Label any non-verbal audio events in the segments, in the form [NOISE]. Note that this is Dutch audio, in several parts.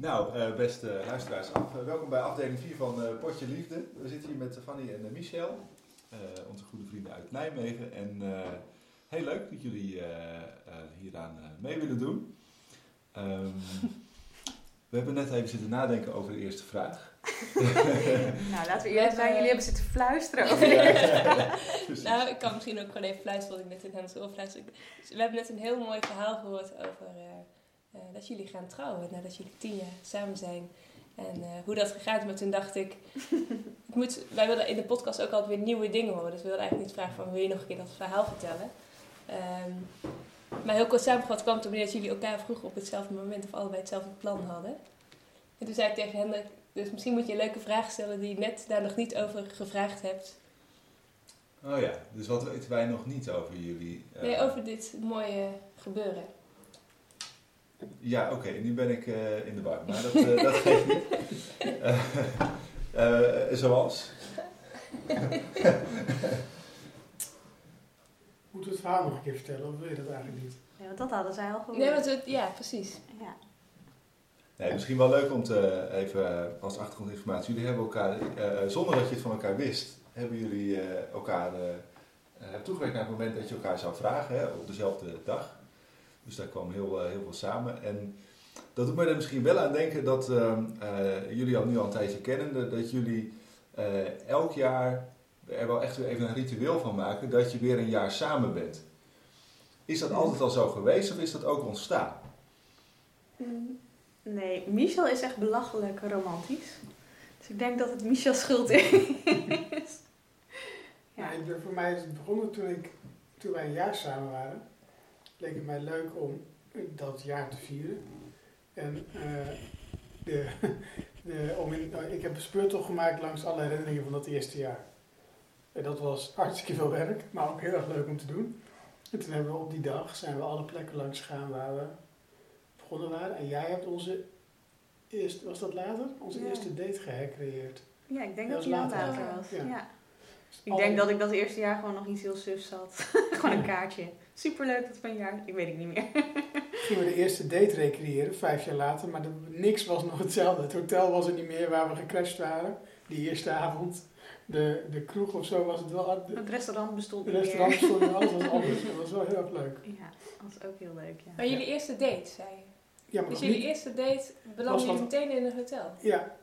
Nou, uh, beste luisteraars, af, uh, welkom bij afdeling 4 van uh, Potje Liefde. We zitten hier met Fanny en Michel, onze goede vrienden uit Nijmegen. En heel leuk dat jullie hieraan mee willen doen. Um, we hebben net even zitten nadenken over de eerste vraag. [LAUGHS] nou, laten we eerlijk zijn, jullie hebben zitten fluisteren over de eerste [LAUGHS] Nou, ik kan misschien ook gewoon even fluisteren wat ik net in Hans oor fluister. Dus we hebben net een heel mooi verhaal gehoord over uh, dat jullie gaan trouwen nadat jullie tien jaar samen zijn. En uh, hoe dat gegaan is, maar toen dacht ik, [LAUGHS] ik moet, wij willen in de podcast ook altijd weer nieuwe dingen horen. Dus we wilden eigenlijk niet vragen van, wil je nog een keer dat verhaal vertellen? Um, maar heel kort samengevat kwam het op dat jullie elkaar vroegen op hetzelfde moment of allebei hetzelfde plan hadden. En toen zei ik tegen Hendrik, dus misschien moet je een leuke vraag stellen die je net daar nog niet over gevraagd hebt. Oh ja, dus wat weten wij nog niet over jullie? Uh... Nee, over dit mooie gebeuren. Ja, oké, nu ben ik uh, in de war. Maar dat, uh, dat geeft niet. zoals? Moeten we het verhaal nog een keer vertellen of wil je dat eigenlijk niet? Ja, want dat hadden zij al gehoord. Nee, want het, ja, precies. Ja. Nee, misschien wel leuk om te even als achtergrondinformatie. Jullie hebben elkaar, uh, zonder dat je het van elkaar wist, hebben jullie uh, elkaar uh, toegewerkt naar het moment dat je elkaar zou vragen hè, op dezelfde dag. Dus daar kwam heel, heel veel samen. En dat doet mij er misschien wel aan denken dat ehm, jullie al nu al een tijdje kennen, dat jullie elk jaar er wel echt weer even een ritueel van maken dat je weer een jaar samen bent. Is dat altijd al zo geweest of is dat ook ontstaan? Mm, nee, Michel is echt belachelijk romantisch. Dus ik denk dat het Michel schuld is. [LAUGHS] ja. ja voor mij is het begonnen toen, ik, toen wij een jaar samen waren. Leek het mij leuk om dat jaar te vieren. En uh, de, [LAUGHS] de, om in, nou, ik heb een speurtocht gemaakt langs alle herinneringen van dat eerste jaar. En dat was hartstikke veel werk, maar ook heel erg leuk om te doen. En toen hebben we op die dag zijn we alle plekken langs gegaan waar we begonnen waren. En jij hebt onze eerste, was dat later? Onze eerste date gehecreëerd. Ja, ik denk dat, dat later, later was. Ja. Dus ik denk dat ik dat eerste jaar gewoon nog iets heel sufs had. gewoon een kaartje. Superleuk dat jaar. Ik weet het niet meer. [LAUGHS] Gingen we de eerste date recreëren, vijf jaar later. Maar de, niks was nog hetzelfde. Het hotel was er niet meer waar we gecrashed waren. Die eerste avond de, de kroeg of zo was het wel... het restaurant bestond niet Het restaurant bestond niet, alles was [LAUGHS] anders. Dat was wel heel erg leuk. Ja, dat was ook heel leuk, ja. Maar jullie eerste date, zei je? Ja, maar dus jullie eerste date belandde je meteen in een hotel? Ja.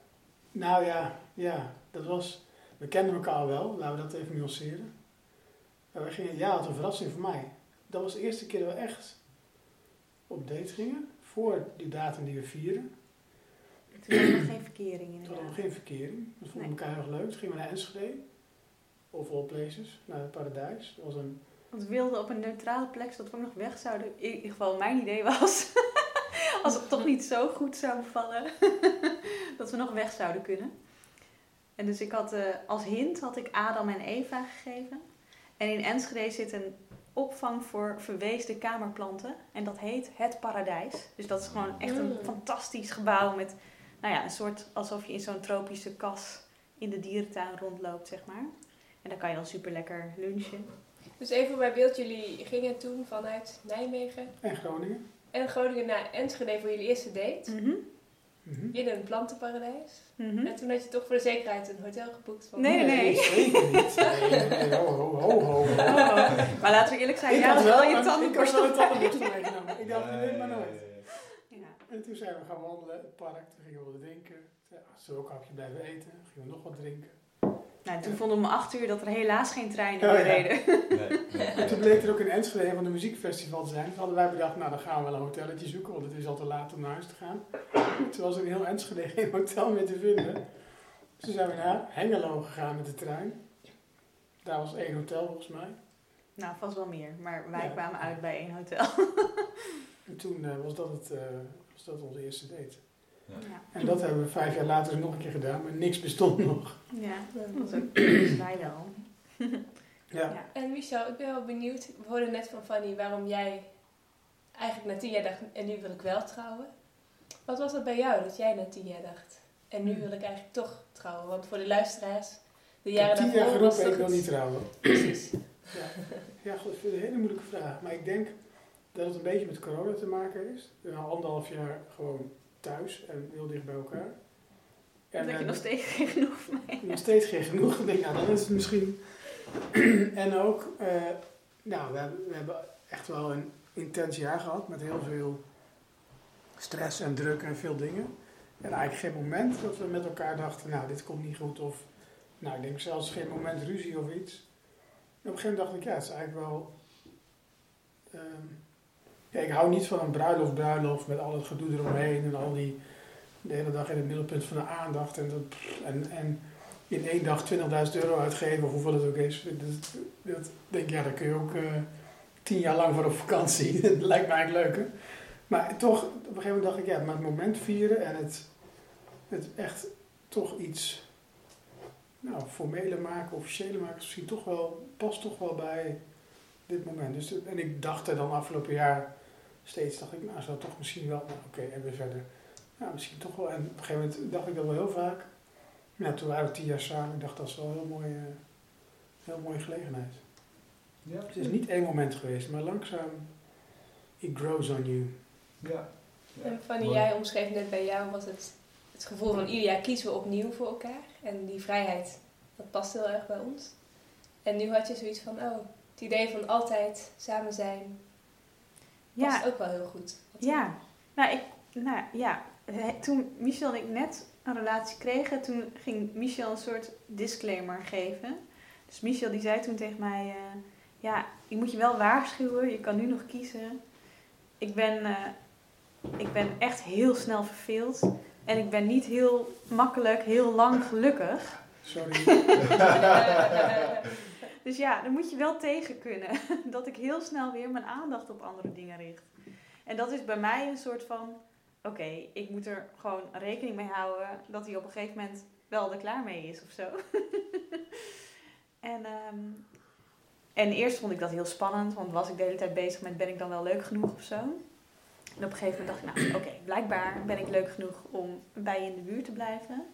Nou ja, ja. Dat was... We kenden elkaar wel, laten we dat even nuanceren. En we gingen, ja, het een verrassing voor mij. Dat was de eerste keer dat we echt op date gingen. Voor die datum die we vieren. Toen hadden we nog geen verkering inderdaad. Toen hadden we geen verkering. Dat vonden we elkaar heel erg leuk. Toen gingen we naar Enschede. Of all places, naar het paradijs. Dat was een... Want we wilden op een neutrale plek, zodat we nog weg zouden. In ieder geval mijn idee was, [LAUGHS] als het toch niet zo goed zou vallen, [LAUGHS] dat we nog weg zouden kunnen. En dus ik had, uh, als hint had ik Adam en Eva gegeven. En in Enschede zit een opvang voor verweesde kamerplanten. En dat heet Het Paradijs. Dus dat is gewoon echt een mm. fantastisch gebouw met nou ja, een soort alsof je in zo'n tropische kas in de dierentuin rondloopt, zeg maar. En dan kan je dan super lekker lunchen. Dus even bij beeld, jullie gingen toen vanuit Nijmegen. En Groningen. En Groningen naar Enschede voor jullie eerste date. Mm In een plantenparadijs. Mhm. En toen had je toch voor de zekerheid een hotel geboekt. Van nee, nee, nee. Zeker niet. [LAUGHS] Nee, ho, ho, ho, ho. Maar laten we eerlijk zijn, ja, dat wel je tandenborstel. Ik had wel tandenborstel meegenomen. Ik dacht, nee, maar nooit. En toen zijn we gaan wandelen, het park, toen gingen we wat drinken. Zullen we ook een hapje blijven eten? Gingen we nog wat drinken. Nou, toen vonden we om acht uur dat er helaas geen treinen meer oh, reden. Nee, nee, [LAUGHS] En toen bleek er ook in Enschede van de muziekfestival te zijn. Toen hadden wij bedacht, nou dan gaan we wel een hotelletje zoeken, want het is al te laat om naar huis te gaan. Toen was er in heel Enschede [LAUGHS] geen hotel meer te vinden. Dus toen zijn we naar Hengelo gegaan met de trein. Daar was één hotel volgens mij. Nou, vast wel meer, maar wij kwamen uit bij één hotel. [LAUGHS] en toen uh, was dat het... Uh, was dat onze eerste date. Ja. En dat hebben we vijf jaar later nog een keer gedaan, maar niks bestond nog. Ja, dat was ook [CLEARS THROAT] wij wel. ja. ja. En Michel, ik ben wel benieuwd. We hoorden net van Fanny waarom jij eigenlijk na tien jaar dacht, en nu wil ik wel trouwen. Wat was dat bij jou dat jij na tien jaar dacht, en nu wil ik eigenlijk toch trouwen? Want voor de luisteraars, de jaren daarvoor... Tien jaar geroepen, ik wil niet trouwen. [CLEARS THROAT] Precies. Ja, ja goed, ik vind het een hele moeilijke vraag. Maar ik denk dat het een beetje met corona te maken is. Na anderhalf jaar gewoon thuis en heel dicht bij elkaar. En dat je nog steeds geen genoeg van mij nog steeds geen genoeg. Ik denk, nou, dan is het misschien... [CLEARS THROAT] en ook, eh, nou, we hebben, we hebben echt wel een intens jaar gehad met heel veel stress en druk en veel dingen. En eigenlijk geen moment dat we met elkaar dachten, nou, dit komt niet goed. Of, nou, ik denk zelfs geen moment ruzie of iets. En op een gegeven moment dacht ik, ja, het is eigenlijk wel... ehm, ik hou niet van een bruiloft, bruiloft met al het gedoe eromheen en al die... De hele dag in het middelpunt van de aandacht en, dat, en, en in één dag 20.000 euro uitgeven, of hoeveel het ook is. Dat, dat denk ja, daar kun je ook eh, tien jaar lang voor op vakantie. [LAUGHS] dat lijkt me eigenlijk leuker. Maar toch, op een gegeven moment dacht ik, ja, maar het moment vieren en het, het echt toch iets nou, formeler maken, officiëler maken, is misschien toch wel, past toch wel bij dit moment. Dus, en ik dacht er dan afgelopen jaar steeds, dacht ik, nou, zou toch misschien wel, nou, oké, en weer verder. Nou, misschien toch wel. En op een gegeven moment dacht ik dat wel heel vaak. Nou, toen waren we tien jaar samen, ik dacht dat is wel een heel mooi, eh, heel mooie gelegenheid. Ja. Het is niet één moment geweest, maar langzaam, it grows on you. Ja. Ja. En Fanny, jij omschreef net bij jou was het, het gevoel van ieder jaar kiezen we opnieuw voor elkaar. En die vrijheid, dat past heel erg bij ons. En nu had je zoiets van, oh, het idee van altijd samen zijn past Ja, ook wel heel goed. Ja. Nou, ik, nou, ja. Toen Michel en ik net een relatie kregen, toen ging Michel een soort disclaimer geven. Dus Michel die zei toen tegen mij, eh, ja, ik moet je wel waarschuwen, je kan nu nog kiezen. Ik ben, eh, ik ben echt heel snel verveeld en ik ben niet heel makkelijk, heel lang gelukkig. Sorry. [LAUGHS] [LAUGHS] Dus ja, dan moet je wel tegen kunnen. [LAUGHS] Dat ik heel snel weer mijn aandacht op andere dingen richt. En dat is bij mij een soort van... Oké, ik moet er gewoon rekening mee houden... dat hij op een gegeven moment wel er klaar mee is of zo. [LAUGHS] en, ehm, en eerst vond ik dat heel spannend. Want was ik de hele tijd bezig met... ben ik dan wel leuk genoeg of zo? En op een gegeven moment dacht ik... nou, oké, blijkbaar ben ik leuk genoeg om bij je in de buurt te blijven.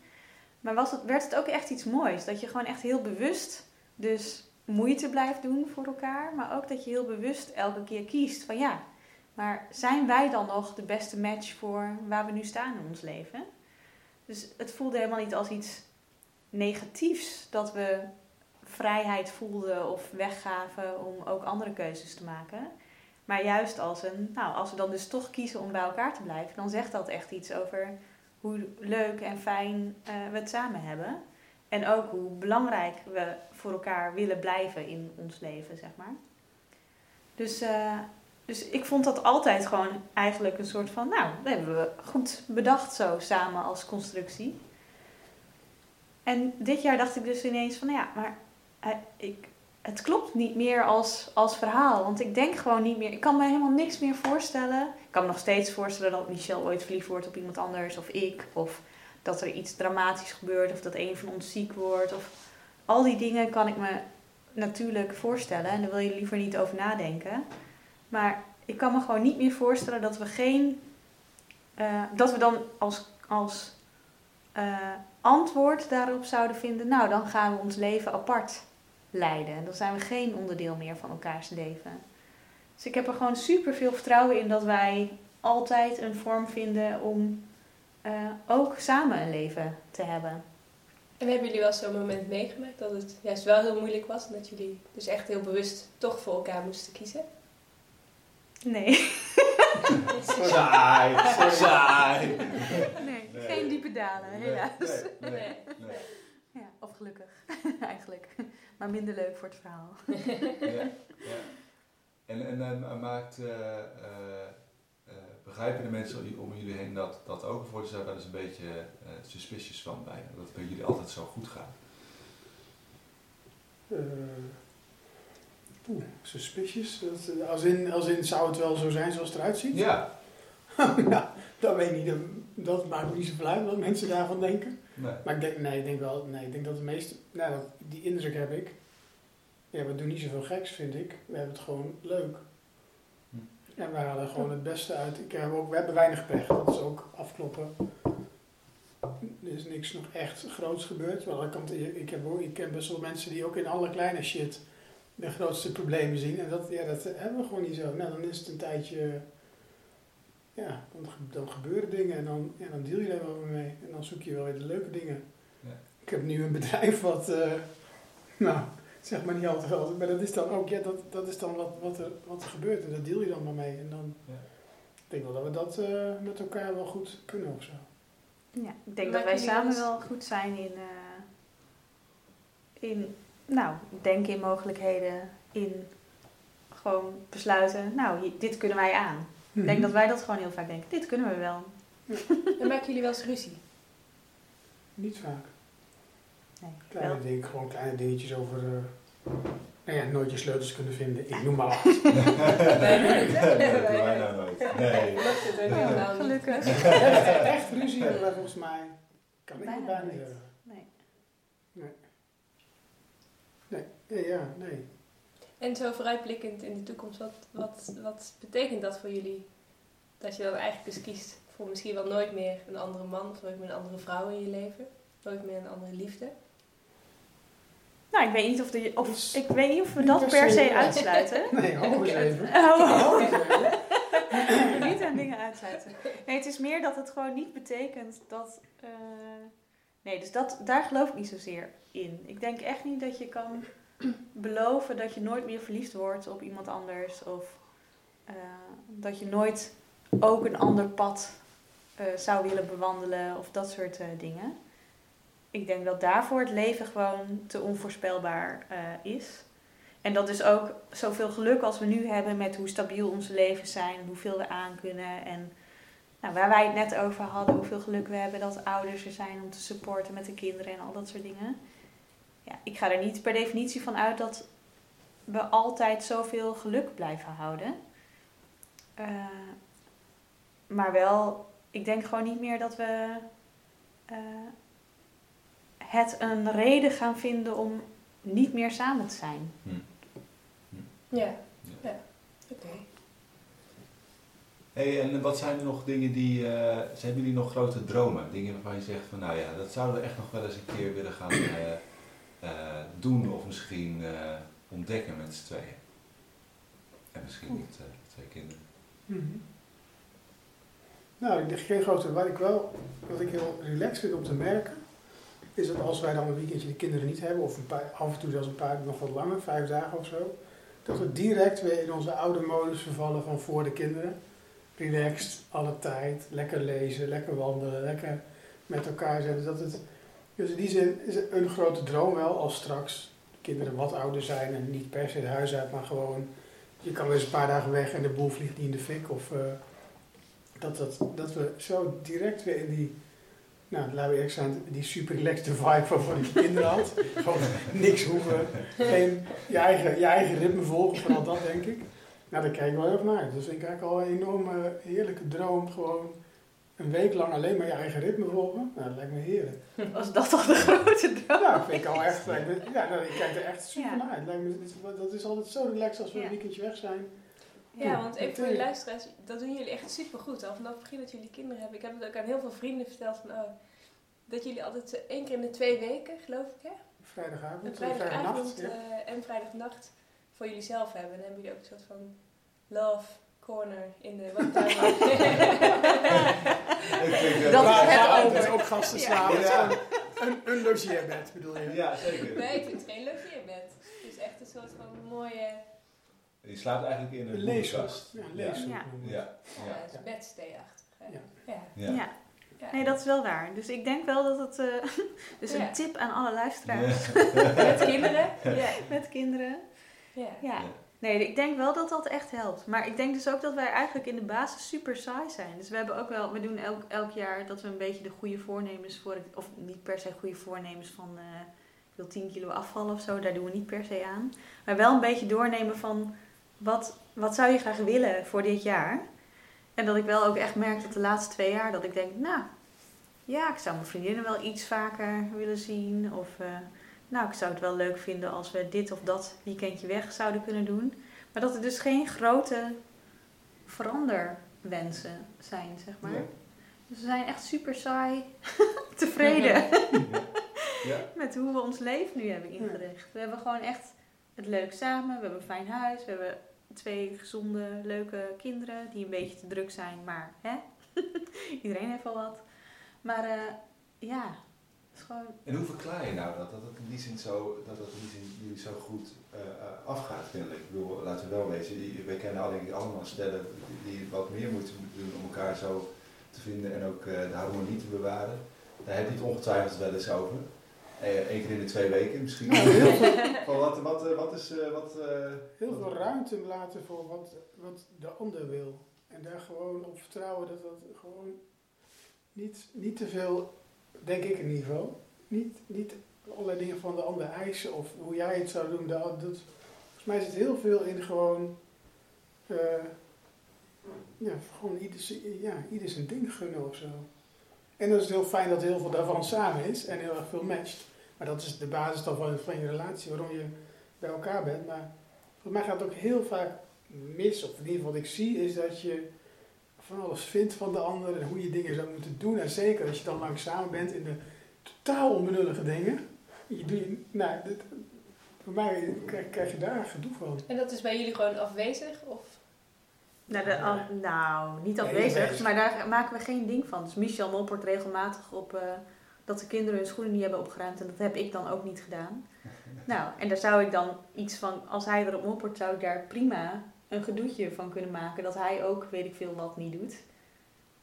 Maar was het, werd het ook echt iets moois. Dat je gewoon echt heel bewust dus moeite blijft doen voor elkaar. Maar ook dat je heel bewust elke keer kiest van ja, maar zijn wij dan nog de beste match voor waar we nu staan in ons leven? Dus het voelde helemaal niet als iets negatiefs dat we vrijheid voelden of weggaven om ook andere keuzes te maken. Maar juist als een, nou, als we dan dus toch kiezen om bij elkaar te blijven, dan zegt dat echt iets over hoe leuk en fijn eh, we het samen hebben. En ook hoe belangrijk we voor elkaar willen blijven in ons leven, zeg maar. Dus, eh, dus ik vond dat altijd gewoon eigenlijk een soort van, nou, dat hebben we goed bedacht zo samen als constructie. En dit jaar dacht ik dus ineens van, ja, maar eh, ik, het klopt niet meer als, als verhaal. Want ik denk gewoon niet meer, ik kan me helemaal niks meer voorstellen. Ik kan me nog steeds voorstellen dat Michel ooit verliefd wordt op iemand anders, of ik, of dat er iets dramatisch gebeurt, of dat een van ons ziek wordt. Of al die dingen kan ik me natuurlijk voorstellen en daar wil je liever niet over nadenken. Maar ik kan me gewoon niet meer voorstellen dat we geen. eh, dat we dan als, als eh, antwoord daarop zouden vinden. Nou, dan gaan we ons leven apart leiden. En dan zijn we geen onderdeel meer van elkaars leven. Dus ik heb er gewoon super veel vertrouwen in dat wij altijd een vorm vinden om ook samen een leven te hebben. En hebben jullie wel zo'n moment meegemaakt dat het juist wel heel moeilijk was en dat jullie dus echt heel bewust toch voor elkaar moesten kiezen? Nee. [LAUGHS] Saai, saai. nee, Nee. geen diepe dalen, helaas. Nee, nee, [LAUGHS] Nee. nee. Ja, of gelukkig, [LAUGHS] eigenlijk. Maar minder leuk voor het verhaal. Ja, ja. En, en eh, maakt, eh, eh, eh, begrijpen de mensen om jullie heen dat, dat ook? Of worden ze daar wel eens een beetje eh, suspicious van bij? Dat het bij jullie altijd zo goed gaat? Eh, Oeh, suspicious. Dat, eh, als, in, als in, zou het wel zo zijn zoals het eruit ziet? Ja. [LAUGHS] nou, dat weet ik niet. Dat, maakt me niet zoveel uit wat mensen daarvan denken. Nee. Maar ik denk, nee, ik denk wel, nee, ik denk dat de meeste, nou, die indruk heb ik. Ja, we doen niet zoveel geks, vind ik. We hebben het gewoon leuk. En we halen gewoon het beste uit. Ik heb ook, we hebben weinig pech, dat is ook afkloppen. Er is niks nog echt groots gebeurd. Wel, ik, ik, heb ook, ik ken best wel mensen die ook in alle kleine shit de grootste problemen zien. En dat, ja, dat hebben we gewoon niet zo. Nou, dan is het een tijdje... ja, dan, ge- dan gebeuren dingen en dan, ja, dan deal je daar wel mee. En dan zoek je wel weer de leuke dingen. Ja. Ik heb nu een bedrijf wat, eh, nou, zeg maar niet altijd wel, maar dat is dan ook, ja, dat, dat is dan wat, wat, er, wat er gebeurt en daar deal je dan maar mee. En dan, Ja. ik denk wel dat we dat eh, met elkaar wel goed kunnen of zo. Ja, ik denk dat wij samen wel goed zijn in, eh, in nou, denken in mogelijkheden, in gewoon besluiten, nou, dit kunnen wij aan. Ik denk dat wij dat gewoon heel vaak denken, dit kunnen we wel. Dan maken jullie wel eens ruzie. Niet vaak. Nee, Kleine wel. gewoon kleine dingetjes over, eh, nou ja, nooit je sleutels kunnen vinden. Ik noem maar wat. [LAUGHS] Niet? Nee, dat doen wij nou nooit. Nee. Dat zit er helemaal niet. Gelukkig. echt, echt ruzie hebben volgens mij, kan ik Bijna niet bijna nooit. zeggen. Nee. Nee, ja, nee. En zo vooruitblikkend in de toekomst, wat, wat, wat betekent dat voor jullie? Dat je dan eigenlijk dus kiest voor misschien wel nooit meer een andere man of nooit meer een andere vrouw in je leven? Nooit meer een andere liefde? Nou, ik weet niet of, de, of, Dus ik weet niet of we niet dat per per se, uitsluiten. [LAUGHS] Nee, hou eens even. Oh. [LAUGHS] [LAUGHS] Niet aan dingen uitsluiten. Nee, het is meer dat het gewoon niet betekent dat. eh, nee, dus dat, daar geloof ik niet zozeer in. Ik denk echt niet dat je kan [CLEARS THROAT] beloven dat je nooit meer verliefd wordt op iemand anders. Of eh, dat je nooit ook een ander pad eh, zou willen bewandelen. Of dat soort eh, dingen. Ik denk dat daarvoor het leven gewoon te onvoorspelbaar eh, is. En dat is ook zoveel geluk als we nu hebben met hoe stabiel onze levens zijn hoeveel we aan kunnen. En nou, waar wij het net over hadden, hoeveel geluk we hebben dat ouders er zijn om te supporten met de kinderen en al dat soort dingen. Ja, ik ga er niet per definitie van uit dat we altijd zoveel geluk blijven houden. Eh, maar wel, ik denk gewoon niet meer dat we eh, het een reden gaan vinden om niet meer samen te zijn. Ja. Ja. Oké. Hey, en wat zijn er nog dingen die, eh, zijn jullie nog grote dromen? Dingen waarvan je zegt van, nou ja, dat zouden we echt nog wel eens een keer willen gaan eh, eh, doen of misschien eh, ontdekken met z'n tweeën. En misschien niet eh, twee kinderen. Mhm. Nou, ik denk geen grote. Wat ik wel, wat ik heel relaxed vind om te merken, is dat als wij dan een weekendje de kinderen niet hebben, of een paar, af en toe zelfs een paar nog wat langer, vijf dagen of zo, dat we direct weer in onze oude modus vervallen van voor de kinderen. Relaxed, alle tijd, lekker lezen, lekker wandelen, lekker met elkaar zijn. Dus, dat het, dus in die zin is het een grote droom wel als straks de kinderen wat ouder zijn en niet per se het huis uit, maar gewoon je kan wel eens een paar dagen weg en de boel vliegt niet in de fik. Of eh, dat, dat, dat we zo direct weer in die, nou laten we eerlijk zijn, die super relaxed vibe van voor je kinderen had. [LAUGHS] Gewoon niks hoeven, geen, je, eigen, je eigen ritme volgen, vooral dat denk ik. Nou, daar kijk ik wel heel erg naar vind ik eigenlijk al een enorme heerlijke droom. Gewoon een week lang alleen maar je eigen ritme volgen. Nou, dat lijkt me heerlijk. [LAUGHS] Was dat toch de grote droom? Ja, dat vind ik al echt. Ja, nou, ik kijk er echt super Ja. naar uit. Lijkt me, dat is- dat is altijd zo relaxed als we Ja. een weekendje weg zijn. Ja, want even voor de luisteraars, dat doen jullie echt super goed. Al vanaf het begin dat jullie kinderen hebben. Ik heb het ook aan heel veel vrienden verteld van, oh, dat jullie altijd één keer in de twee weken, geloof ik, hè? Vrijdagavond, Een vrijdagavond Ja. eh, en vrijdagnacht voor jullie zelf hebben. En dan hebben jullie ook een soort van love corner in de woonkamer. [LAUGHS] Eh, Dat is het altijd ook gasten slapen. Ja. Een, een logeerbed bedoel je? Ja, zeker. nee, ik vind het geen logeerbed. Het is echt een soort van mooie Je slaapt eigenlijk in Een boekenkast. Ja, leeshoek. Ja. Ja, ja, bedstee-achtig. hè. Ja. Ja. ja. Ja. Ja. Nee, dat is wel waar. Dus ik denk wel dat het... eh, [LAUGHS] dus Ja. een tip aan alle luisteraars [LAUGHS] Met kinderen? Ja. met kinderen. ja. Nee, ik denk wel dat dat echt helpt. Maar ik denk dus ook dat wij eigenlijk in de basis super saai zijn. Dus we hebben ook wel, we doen elk, elk jaar dat we een beetje de goede voornemens voor, het- of niet per se goede voornemens van, eh, ik wil 10 kilo afvallen of zo, daar doen we niet per se aan. Maar wel een beetje doornemen van, wat, wat zou je graag willen voor dit jaar? En dat ik wel ook echt merk dat de laatste twee jaar, dat ik denk, nou, ja, ik zou mijn vriendinnen wel iets vaker willen zien. Of, eh, nou, ik zou het wel leuk vinden als we dit of dat weekendje weg zouden kunnen doen. Maar dat er dus geen grote veranderwensen zijn, zeg maar. Ja. Dus we zijn echt super saai [LAUGHS] tevreden [LAUGHS] Ja. met hoe we ons leven nu hebben ingericht. We hebben gewoon echt het leuk samen. We hebben een fijn huis. We hebben twee gezonde, leuke kinderen die een beetje te druk zijn, maar hè? [LAUGHS] iedereen heeft wel wat. Maar uh, ja, is gewoon... En hoe verklaar je nou dat, dat het in die zin zo, dat het in die zin jullie zo goed uh, afgaat, kennelijk? Ik bedoel, laten we wel die, wij kennen al, denk ik, allemaal stellen die wat meer moeten doen om elkaar zo te vinden en ook de harmonie te bewaren. Daar heb je het ongetwijfeld wel eens over. Eén keer in de twee weken misschien. Nou, heel veel, [LAUGHS] wat, wat, wat is... wat, heel veel ruimte laten voor wat, wat de ander wil. En daar gewoon op vertrouwen dat dat gewoon niet, niet te veel, denk ik in ieder geval, niet, niet allerlei dingen van de ander eisen of hoe jij het zou doen. Dat, dat, volgens mij zit heel veel in gewoon, uh, ja, gewoon ieder, ja, ieder zijn ding gunnen of zo. En dat is heel fijn dat heel veel daarvan samen is en heel erg veel matcht. Maar dat is de basis dan van, van je relatie, waarom je bij elkaar bent. Maar voor mij gaat het ook heel vaak mis, of in ieder geval wat ik zie, is dat je van alles vindt van de ander en hoe je dingen zou moeten doen. En zeker als je dan lang samen bent in de totaal onbenullige dingen. Je doe, nou, dit, voor mij krijg, krijg, je daar gedoe van. En dat is bij jullie gewoon afwezig? Of? Nou, de, nou niet afwezig, maar daar maken we geen ding van. Dus Michel moppert regelmatig op uh, dat de kinderen hun schoenen niet hebben opgeruimd. En dat heb ik dan ook niet gedaan. nou, en daar zou ik dan iets van, als hij erop moppert, zou ik daar prima een gedoetje van kunnen maken. Dat hij ook, weet ik veel, wat niet doet.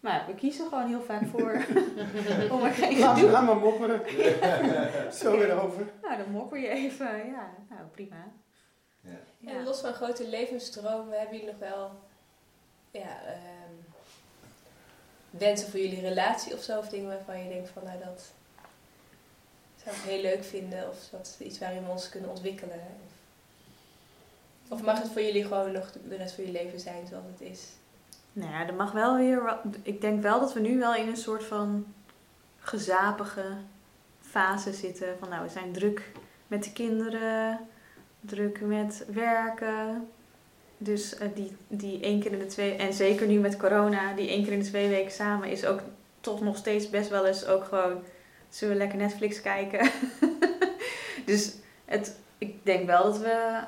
Maar we kiezen gewoon heel vaak voor [LAUGHS] om er geen gedoe... Laat maar mopperen. [LAUGHS] Zo weer over. Nou, dan mopper je even. Ja, nou prima. Ja. En los van grote levensstromen hebben jullie nog wel ja, wensen voor jullie relatie of zo? Of dingen waarvan je denkt van nou dat zou ik heel leuk vinden. Of dat is iets waarin we ons kunnen ontwikkelen. Of mag het voor jullie gewoon nog de rest van je leven zijn zoals het is? Nou ja, er mag wel weer. Ik denk wel dat we nu wel in een soort van gezapige fase zitten. Van nou, we zijn druk met de kinderen, druk met werken. Dus uh, die, die één keer in de twee, en zeker nu met corona, die één keer in de twee weken samen is ook toch nog steeds best wel eens ook gewoon. Zullen we lekker Netflix kijken? [LAUGHS] dus het, ik denk wel dat we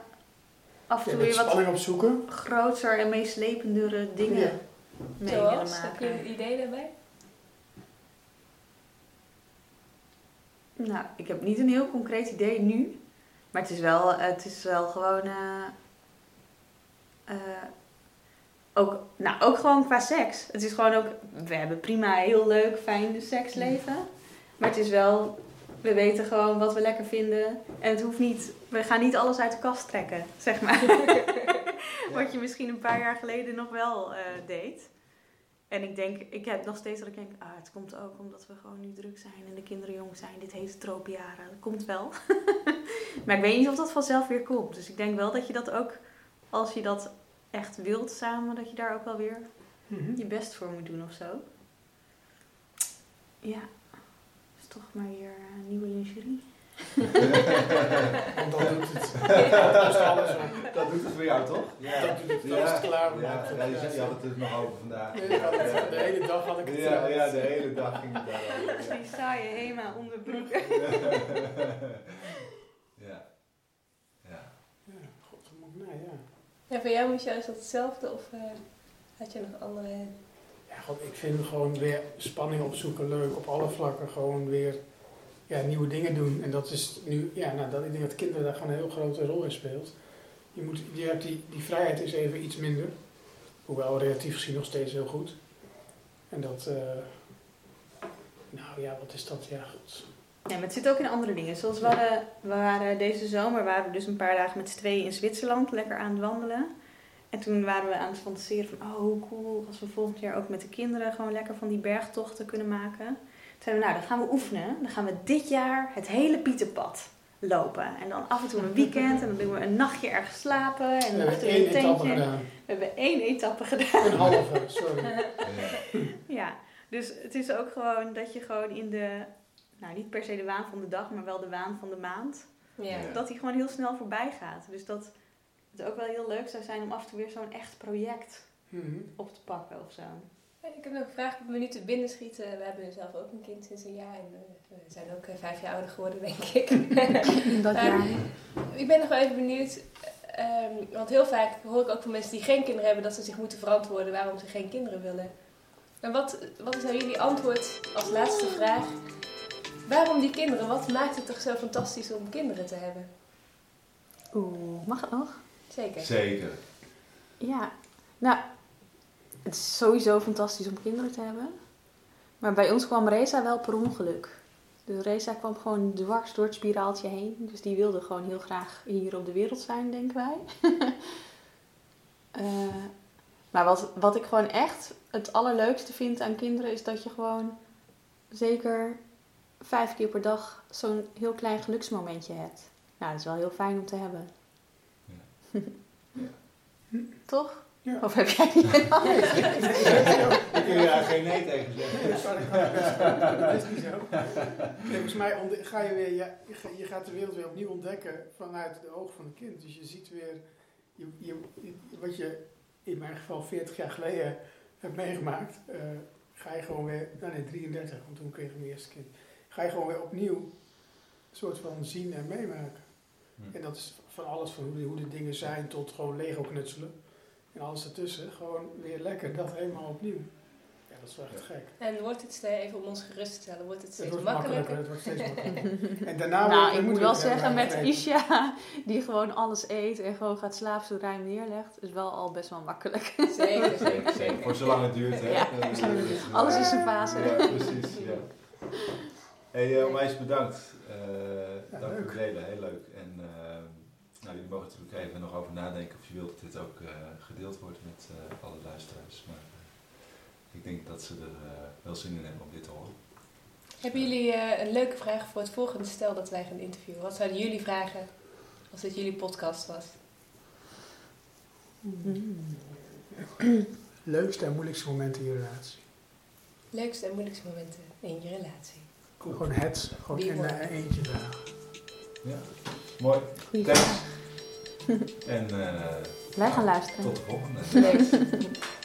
af en toe weer wat opzoeken. groter en meeslependere dingen ja. mee willen maken. Heb je een idee daarbij? Nou, ik heb niet een heel concreet idee nu. Maar het is wel, het is wel gewoon... Uh, uh, ook, nou, ook gewoon qua seks. Het is gewoon ook... We hebben prima heel leuk, fijn seksleven. Maar het is wel we weten gewoon wat we lekker vinden. En het hoeft niet, we gaan niet alles uit de kast trekken, zeg maar. [LAUGHS] wat je misschien een paar jaar geleden nog wel uh, deed. En ik denk, ik heb nog steeds dat ik denk, ah, het komt ook omdat we gewoon nu druk zijn en de kinderen jong zijn. Dit heet tropenjaren, dat komt wel. [LAUGHS] maar ik weet niet of dat vanzelf weer komt. Dus ik denk wel dat je dat ook, als je dat echt wilt samen, dat je daar ook wel weer mhm. je best voor moet doen of zo. Ja toch maar weer uh, nieuwe lingerie. Want [LAUGHS] dat doet het. dat, alles dat doet het voor jou, toch? Ja. Dat doet het. Dat ja. is klaar. Ja, ja, je, je had het dus nog over vandaag. Nee, de hele dag had ik het Ja, ja de hele dag ging het daarover. [LAUGHS] Die saaie HEMA onderbroek. [LAUGHS] ja. Ja. Ja, god, nou ja. Ja, voor jou moest juist hetzelfde of uh, had je nog andere God, ik vind gewoon weer spanning opzoeken leuk op alle vlakken. Gewoon weer ja, nieuwe dingen doen. En dat is nu, ja, nou, dat, ik denk dat kinderen daar gewoon een heel grote rol in speelt. Je, moet, je hebt die, die vrijheid is even iets minder. Hoewel relatief gezien nog steeds heel goed. En dat, uh, nou ja, wat is dat? Ja, god. Ja, maar het zit ook in andere dingen. Zoals we, hadden, we waren deze zomer waren we dus een paar dagen met z'n tweeën in Zwitserland lekker aan het wandelen. En toen waren we aan het fantaseren van, oh hoe cool als we volgend jaar ook met de kinderen gewoon lekker van die bergtochten kunnen maken. Toen zeiden we, nou dan gaan we oefenen. Dan gaan we dit jaar het hele Pieterpad lopen. En dan af en toe een weekend en dan doen we een nachtje ergens slapen. En dan achter een tentje. We hebben één etappe gedaan. Een halve, sorry. [LAUGHS] ja, dus het is ook gewoon dat je gewoon in de, nou niet per se de waan van de dag, maar wel de waan van de maand. Ja. Dat die gewoon heel snel voorbij gaat. Dus dat het ook wel heel leuk zou zijn om af en toe weer zo'n echt project mhm. op te pakken of zo. Ik heb nog een vraag op minuten binnenschieten. We hebben zelf ook een kind sinds een jaar en eh, we zijn ook eh, vijf jaar ouder geworden, denk ik. [LAUGHS] In dat jaar. Ik ben nog wel even benieuwd. ehm, want heel vaak hoor ik ook van mensen die geen kinderen hebben dat ze zich moeten verantwoorden waarom ze geen kinderen willen. En wat, wat is nou jullie antwoord als laatste vraag? Waarom die kinderen? Wat maakt het toch zo fantastisch om kinderen te hebben? Oeh, mag het nog? Zeker. Zeker. Ja, nou, het is sowieso fantastisch om kinderen te hebben. Maar bij ons kwam Reza wel per ongeluk. Dus Reza kwam gewoon dwars door het spiraaltje heen. Dus die wilde gewoon heel graag hier op de wereld zijn, denken wij. [LAUGHS] Eh, maar wat, wat ik gewoon echt het allerleukste vind aan kinderen is dat je gewoon zeker vijf keer per dag zo'n heel klein geluksmomentje hebt. Nou, dat is wel heel fijn om te hebben. Ja. [LAUGHS] Toch? Ja. Of heb jij die Daar kun je daar geen nee tegen zeggen. [LAUGHS] Dat ik is niet zo. Volgens mij ga je weer, je, je ga- je gaat de wereld weer opnieuw ontdekken vanuit de ogen van het kind. Dus je ziet weer je, je, je- wat je in mijn geval 40 jaar geleden hebt meegemaakt. eh, ga je gewoon weer, nou nee 33, want toen kreeg ik mijn eerste kind. Ga je gewoon weer opnieuw een soort van zien en meemaken. Hm. En dat is van alles, van hoe de, hoe de dingen zijn tot gewoon Lego knutselen. En alles ertussen, gewoon weer lekker, dat helemaal opnieuw. Ja, dat is wel echt gek. En wordt het, eh, even om ons gerust te stellen, wordt het Het steeds wordt makkelijker? makkelijker, het wordt steeds makkelijker. [LAUGHS] En daarna Nou, wordt- ik moet wel het zeggen, met. Isha, die gewoon alles eet en gewoon gaat slapen zodra hij hem neerlegt, is wel al best wel makkelijk. Zeker, Zeker, zeker. Voor zolang het duurt, hè? Ja. Eh, Alles is een fase. Ja, precies. Ja. Hey, uh, onwijs bedankt. Uh, dank voor het delen, heel leuk. En uh, nou, jullie mogen natuurlijk even nog over nadenken of je wilt dat dit ook uh, gedeeld wordt met uh, alle luisteraars. Maar uh, ik denk dat ze er uh, wel zin in hebben om dit te horen. Hebben jullie uh, een leuke vraag voor het volgende stel dat wij gaan interviewen? Wat zouden jullie vragen als dit jullie podcast was? Leukste en moeilijkste momenten in je relatie. Leukste en moeilijkste momenten in je relatie. Cool. Gewoon het, gewoon Wie in uh, eentje dragen. Ja, mooi. Goeie Thanks. En uh, Wij gaan luisteren. tot de volgende. Leuk. [LAUGHS]